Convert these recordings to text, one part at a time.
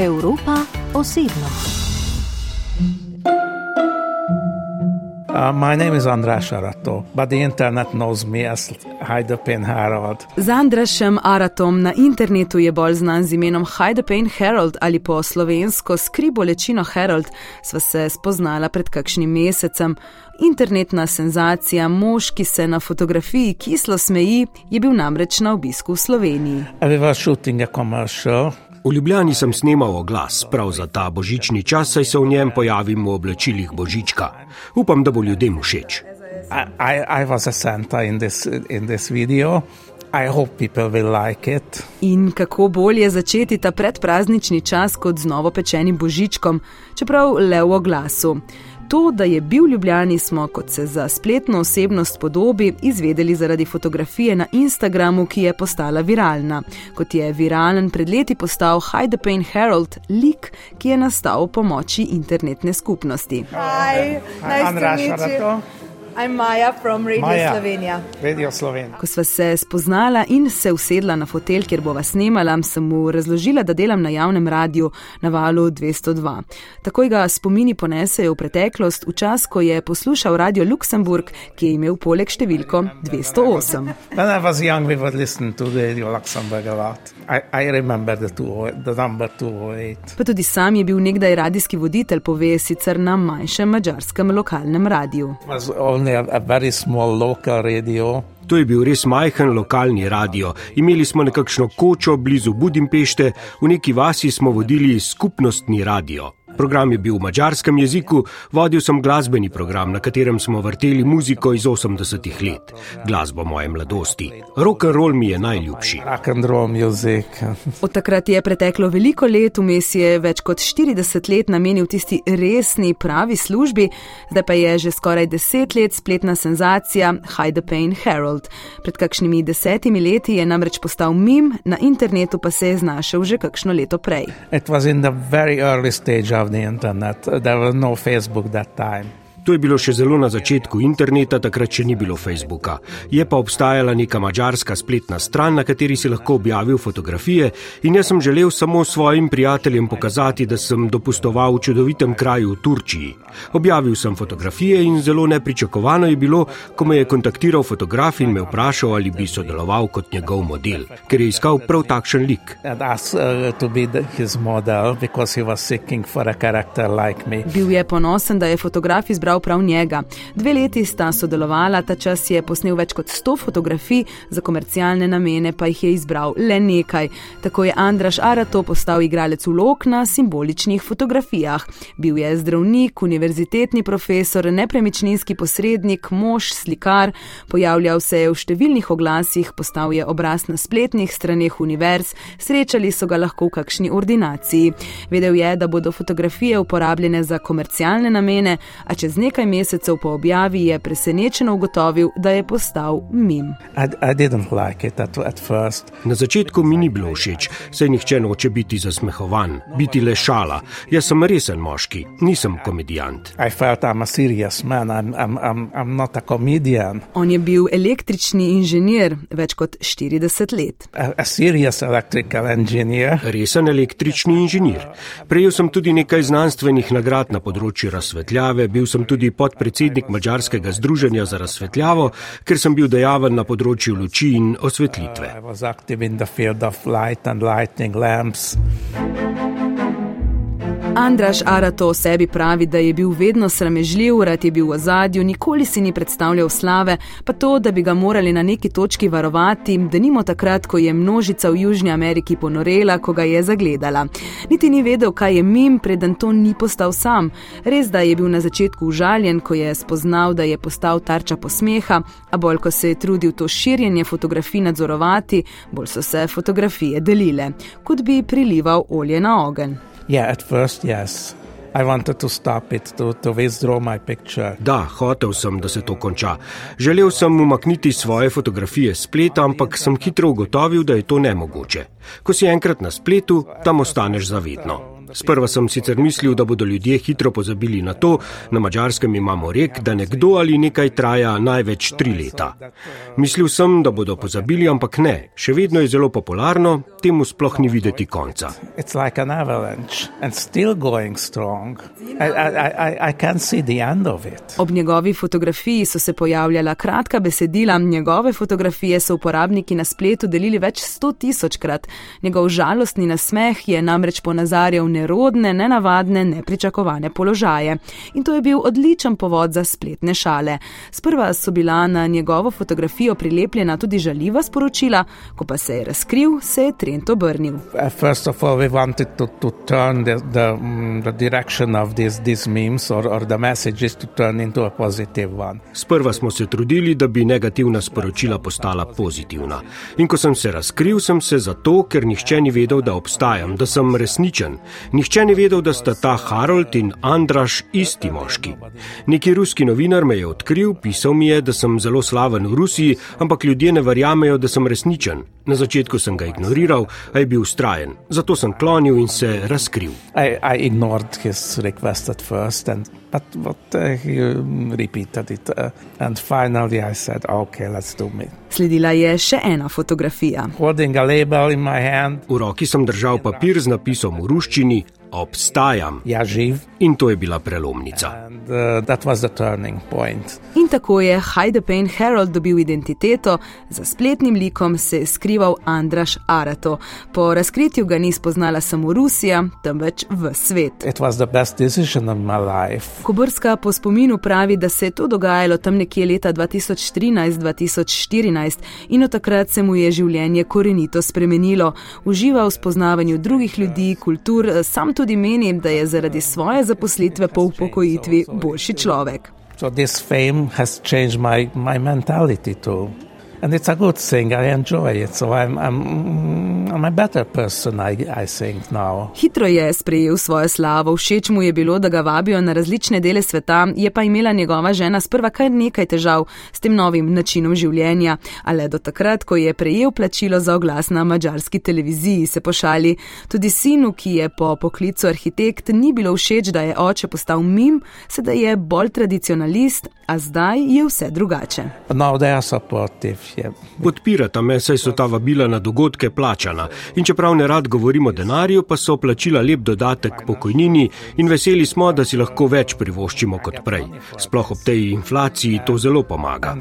Evropa osebno. Uh, my name is András Arato, but the internet knows me as Hajdapin Harold. Z Andrašem Aratom na internetu je bolj znan z imenom Hajdapin Harold ali po slovensko skribolečino Harold, sva se spoznala pred kakšnim mesecem. Internetna senzacija, mož, ki se na fotografiji kislo smeji, je bil namreč na obisku v Sloveniji. We were shooting a commercial. V Ljubljani sem snemal oglas prav za ta božični čas, saj se v njem pojavim v oblačilih božička. Upam, da bo ljudem všeč. I, I, I was a Santa in this, in this video. I hope people will like it. In kako bolje začeti ta predpraznični čas kot z novo pečenim božičkom, čeprav le v oglasu. To, da je bil v Ljubljani, smo, kot se za spletno osebnost podobi, izvedeli zaradi fotografije na Instagramu, ki je postala viralna. Kot je viralen pred leti postal Hide the Pain Herald, lik, ki je nastal v pomoči internetne skupnosti. Hi, nice Andraš to meet you. Arato. I'm Maya from Radio Maja. Slovenia. Radio Slovenija. Ko sva se spoznala in se usedla na fotelj, kjer bova snemala, sem mu razložila, da delam na javnem radiju na valu 202. Takoj ga spomini ponesejo v preteklost, v čas, ko je poslušal radio Luksemburg, ki je imel poleg številko 208. When I was young, we would listen to Radio Luxembourg a lot. I, I remember the, two, the number 208. Pa tudi sam je bil nekdaj radijski voditelj, pove sicer na manjšem mačarskem lokalnem radiju. Only a, a very small local radio. To je bil res majhen lokalni radio. Imeli smo nekakšno kočo blizu Budimpešte, v neki vasi smo vodili skupnostni radio. Program je bil v mačarskem jeziku, vodil sem glasbeni program, na katerem smo vrteli muziko iz 80-ih let, glasbo moje mladosti. Rock and roll mi je najljubši. Rock and roll music. Od takrat je preteklo veliko let, vmes je več kot 40 let namenil tisti resni, pravi službi, zdaj pa je že skoraj 10 let spletna senzacija Hide the Pain Herald. Pred kakšnimi desetimi leti je namreč postal mim, na internetu pa se je znašel že kakšno leto prej. It was in the very early stage of the internet. There was no Facebook that time. To je bilo še zelo na začetku interneta, takrat še ni bilo Facebooka. Je pa obstajala neka mačarska spletna stran, na kateri si lahko objavil fotografije, in jaz sem želel samo svojim prijateljem pokazati, da sem dopustoval v čudovitem kraju v Turčiji. Objavil sem fotografije in zelo nepričakovano je bilo, ko me je kontaktiral fotograf in me vprašal, ali bi sodeloval kot njegov model, ker je iskal prav takšen lik. Uh, to be the, his model because he was seeking for a character like me. Bil je ponosen, da je fotograf izbral prav njega. Dve leti sta sodelovala, ta čas je posnel več kot 100 fotografij, za komercialne namene pa jih je izbral le nekaj. Tako je Andraš Arato postal igralec vlog na simboličnih fotografijah. Bil je zdravnik, univerzitetni profesor, nepremičninski posrednik, mož, slikar, pojavljal se je v številnih oglasih, postal je obraz na spletnih straneh univerz, srečali so ga lahko v kakšni ordinaciji. Vedel je, da bodo fotografije uporabljene za komercialne namene, a čez nekaj mesecev po objavi je presenečeno ugotovil, da je postal mim. I, I didn't like it at, at first. Na začetku mi ni bilo všeč, saj nihče noče biti zasmehovan, biti le šala. Jaz sem resen moški, nisem komedijant. I felt I'm a serious man. I'm, I'm, I'm, I'm not a comedian. On je bil električni inženir več kot 40 let. A, a serious electrical engineer. Resen električni inženir. Prejel sem tudi nekaj znanstvenih nagrad na področju razsvetljave, bil sem tudi podpredsednik Mačarskega združenja za razsvetljavo, ker sem bil dejaven na področju luči in osvetlitve. I Andraš Arato o sebi pravi, da je bil vedno sramežljiv, rad je bil v ozadju, nikoli si ni predstavljal slave, pa to, da bi ga morali na neki točki varovati, da nimo takrat, ko je množica v Južni Ameriki ponorela, ko ga je zagledala. Niti ni vedel, kaj je mim, preden to ni postal sam. Res, da je bil na začetku užaljen, ko je spoznal, da je postal tarča posmeha, a bolj, ko se je trudil to širjenje fotografij nadzorovati, bolj so se fotografije delile, kot bi prilival olje na ogenj. Yeah, at first, yes. I wanted to stop it, to, to withdraw my picture. Da, hotel sem, da se to konča. Želel sem umakniti svoje fotografije spleta, ampak sem hitro ugotovil, da je to nemogoče. Ko si enkrat na spletu, tam ostaneš zavedno. Sprva sem sicer mislil, da bodo ljudje hitro pozabili na to, na mačarskem imamo rek, da nekdo ali nekaj traja največ tri leta. Mislil sem, da bodo pozabili, ampak ne, še vedno je zelo popularno, temu sploh ni videti konca. Ob njegovi fotografiji so se pojavljala kratka besedila, njegove fotografije so uporabniki na spletu delili več sto tisočkrat. Njegov žalostni nasmeh je namreč ponazarjal nerodne, nenavadne, nepričakovane položaje. In to je bil odličen povod za spletne šale. Sprva so bila na njegovo fotografijo prilepljena tudi žaljiva sporočila, ko pa se je razkril, se je trend obrnil. Sprva smo se trudili, da bi negativna sporočila postala pozitivna. In ko sem se razkril, sem se zato, ker nihče ni vedel, da obstajam, da sem resničen. Nihče ni vedel, da sta ta Harold in Andraš isti moški. Neki ruski novinar me je odkril, pisal mi je, da sem zelo slaven v Rusiji, ampak ljudje ne verjamejo, da sem resničen. Na začetku sem ga ignoriral, a je bil ustrajen. Zato sem klonil in se razkril. I, I But, but uh, he um, repeated it. Uh, and finally I said, okay, let's do it. Sledila je še ena fotografija. V roki sem držal papir z napisom v ruščini obstajam. Ja, živ. In to je bila prelomnica. And, uh, in tako je Heidepain Harold dobil identiteto, za spletnim likom se je skrival Andraš Arato. Po razkritju ga ni spoznala samo Rusija, temveč v svet. Kobrska po spominu pravi, da se je to dogajalo tam nekje leta 2013-2014 in od takrat se mu je življenje korenito spremenilo. Uživa v spoznavanju drugih ljudi, kultur, sam tudi meni, da je zaradi svoje zaposlitve po upokojitvi boljši človek. So this fame has changed my, my mentality too. And it's a good thing, I enjoy it, so I'm, I'm, I'm a better person, I, I think now. Hitro je sprejel svojo slavo, všeč mu je bilo, da ga vabijo na različne dele sveta, je pa imela njegova žena sprva kar nekaj težav s tem novim načinom življenja, ale do takrat, ko je prejel plačilo za oglas na mađarski televiziji, se pošali. Tudi sinu, ki je po poklicu arhitekt, ni bilo všeč, da je oče postal mim, sedaj je bolj tradicionalist, a zdaj je vse drugače. No, je. Podpirata me, saj so ta vabila na dogodke plačana. In čeprav ne rad govorimo o denarju, pa so plačila lep dodatek pokojnini in veseli smo, da si lahko več privoščimo kot prej. Sploh ob tej inflaciji to zelo pomaga.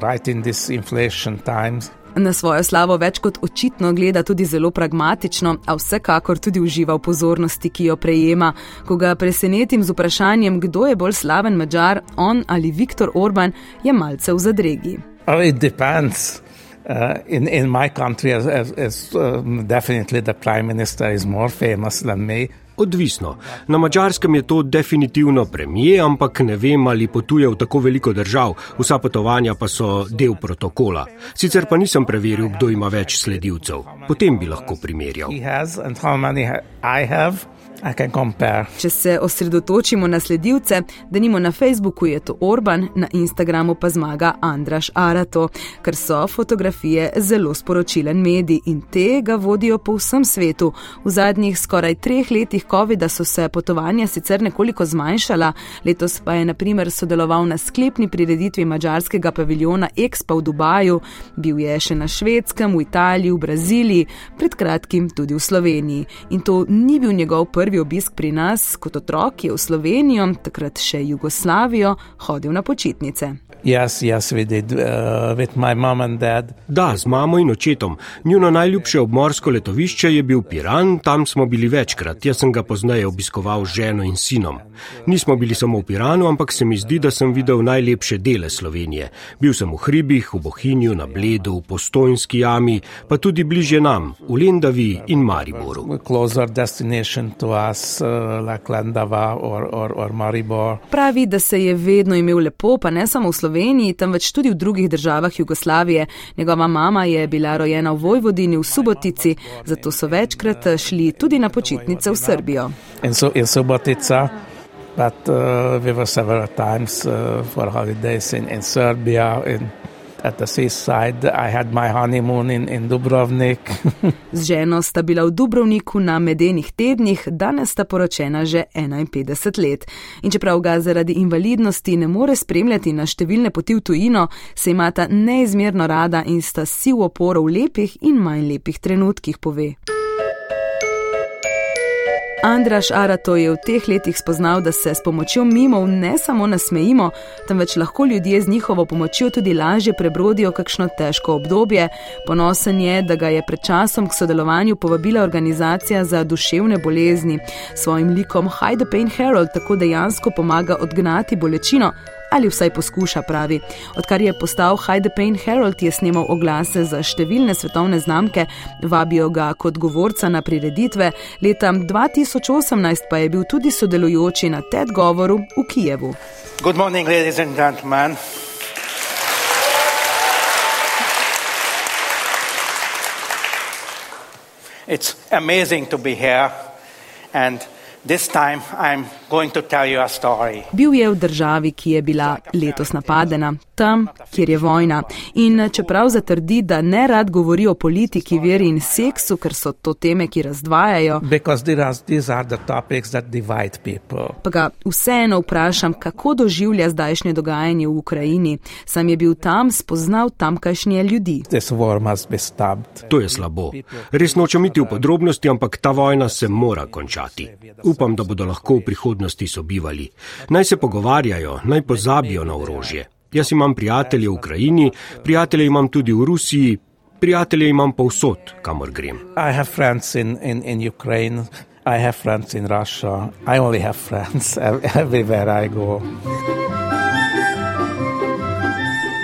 Right in these inflation times. Na svojo slavo več kot očitno gleda tudi zelo pragmatično, a vsekakor tudi uživa v pozornosti, ki jo prejema. Ko ga presenetim z vprašanjem, kdo je bolj slaven mačar, on ali Viktor Orban, je malce v zadregi. Oh, Uh, in, in my country, as, as, as um, definitely the prime minister is more famous than me. Odvisno. Na mačarskem je to definitivno premije, ampak ne vem, ali potuje v tako veliko držav, vsa potovanja pa so del protokola. Sicer pa nisem preveril, kdo ima več sledilcev. Potem bi lahko primerjal. Če se osredotočimo na sledilce, da nimo na Facebooku je to Orban, na Instagramu pa zmaga Andraš Arato, ker so fotografije zelo sporočilen medij in te ga vodijo po vsem svetu. V zadnjih skoraj treh letih COVID-a so se potovanja sicer nekoliko zmanjšala, letos pa je naprimer sodeloval na sklepni prireditvi mađarskega paviljona Expo v Dubaju, bil je še na švedskem, v Italiji, v Braziliji, pred kratkim tudi v Sloveniji. In to ni bil njegov prvi prvi obisk pri nas kot otrok je v Slovenijo, takrat še Jugoslavijo, hodil na počitnice. Yes, yes, did, uh, da, z mamo in očetom. Njuno najljubše obmorsko letovišče je bil Piran, tam smo bili večkrat. Jaz sem ga pozneje obiskoval z ženo in sinom. Nismo bili samo v Piranu, ampak se mi zdi, da sem videl najlepše dele Slovenije. Bil sem v hribih, v Bohinju, na Bledu, v Postojnski jami, pa tudi bliže nam, v Lendavi in Mariboru. Us, uh, like Lendava or, or, or Pravi, da se je vedno imel lepo, pa ne samo v Sloveniji. Sloveniji, temveč tudi v drugih državah Jugoslavije. Njegova mama je bila rojena v Vojvodini v Subotici, zato so večkrat šli tudi na počitnice v Srbijo. In so in Subotica. But uh, we were several times uh, for holidays in, in Serbia, in at the seaside. I had my honeymoon in, in Dubrovnik. Z ženo sta bila v Dubrovniku na medenih tednih, danes sta poročena že 51 let. In čeprav ga zaradi invalidnosti ne more spremljati na številne poti v tujino, se imata neizmerno rada in sta si v oporo v lepih in manj lepih trenutkih, pove. Andraš Arato je v teh letih spoznal, da se s pomočjo mimov ne samo nasmejimo, temveč lahko ljudje z njihovo pomočjo tudi lažje prebrodijo kakšno težko obdobje. Ponosen je, da ga je pred časom k sodelovanju povabila organizacija za duševne bolezni. Svojim likom Hide the Pain Herald tako dejansko pomaga odgnati bolečino ali vsaj poskuša, pravi. Odkar je postal the Pain Herald, je snimal oglase za številne svetovne znamke, vabijo ga kot govorca na prireditve, leta 2018 pa je bil tudi sodelujoči na TED govoru v Kijevu. Good morning, ladies and gentlemen. It's amazing to be here and This time I'm going to tell you a story. Bil je v državi, ki je bila letos napadena, tam, kjer je vojna. In čeprav zatrdi, da ne rad govori o politiki, veri in seksu, ker so to teme, ki razdvajajo, pa ga vseeno vprašam, kako doživlja zdajšnje dogajanje v Ukrajini. Sam je bil tam, spoznal tamkajšnje ljudi. To je slabo. Res nočem iti v podrobnosti, ampak ta vojna se mora končati. Upam, da bodo lahko v prihodnosti sobivali. Naj se pogovarjajo, naj pozabijo na orožje. Jaz imam prijatelje v Ukrajini, prijatelje imam tudi v Rusiji, prijatelje imam povsod, kamor grem. In, in, in Ukraine, in Russia,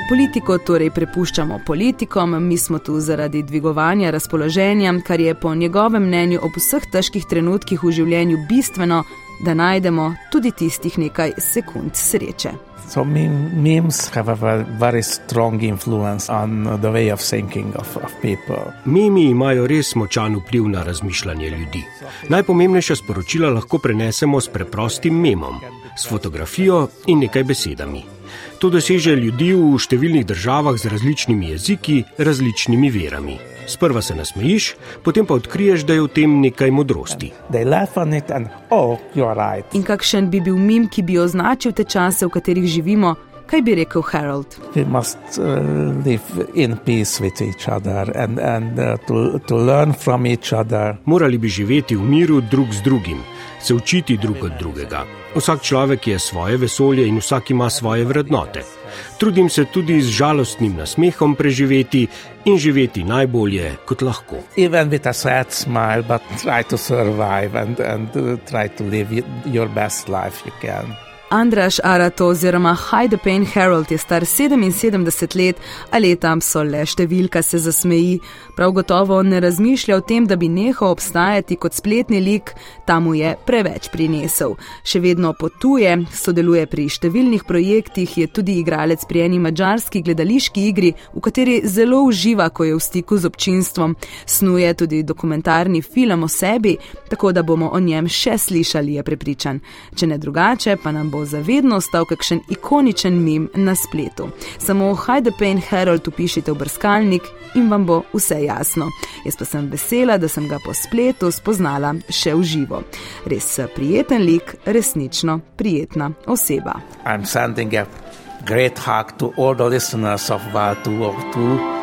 Politiko torej prepuščamo politikom, mi smo tu zaradi dvigovanja razpoloženja, kar je po njegovem mnenju ob vseh težkih trenutkih v življenju bistveno, da najdemo tudi tistih nekaj sekund sreče. So memes have a very strong influence on the way of thinking of, of people. Memi imajo res močan vpliv na razmišljanje ljudi. Najpomembnejša sporočila lahko prenesemo s preprostim memom, s fotografijo in nekaj besedami. To doseže ljudi v številnih državah z različnimi jeziki, različnimi verami. Sprva se nasmejiš, potem pa odkriješ, da je v tem nekaj modrosti. And, oh, right. In kakšen bi bil mim, ki bi označil te čase, v katerih živimo? Kaj bi rekel Harold? Uh, Morali bi živeti v miru drug z drugim, se učiti drug od drugega. Vsak človek je svoje vesolje in vsak ima svoje vrednote. Trudim se tudi z žalostnim nasmehom preživeti in živeti najbolje, kot lahko. Even with a sad smile, but try to survive and, and uh, try to live your best life you can. Andraš Arato oziroma Pain Herald je star 77 let, a letam so le številka, se zasmeji. Prav gotovo ne razmišlja o tem, da bi nehal obstajati kot spletni lik, tam mu je preveč prinesel. Še vedno potuje, sodeluje pri številnih projektih, je tudi igralec pri eni mačarski gledališki igri, v kateri zelo uživa, ko je v stiku z občinstvom. Snuje tudi dokumentarni film o sebi, tako da bomo o njem še slišali, je prepričan. Če ne drugače, pa nam bo zavedno ostal kakšen ikoničen mim na spletu. Samo Hide the Pain Herald upišite v brskalnik in vam bo vse jasno. Jaz pa sem vesela, da sem ga po spletu spoznala še v živo. Res prijeten lik, resnično prijetna oseba. Great hug to all the listeners of Val 202.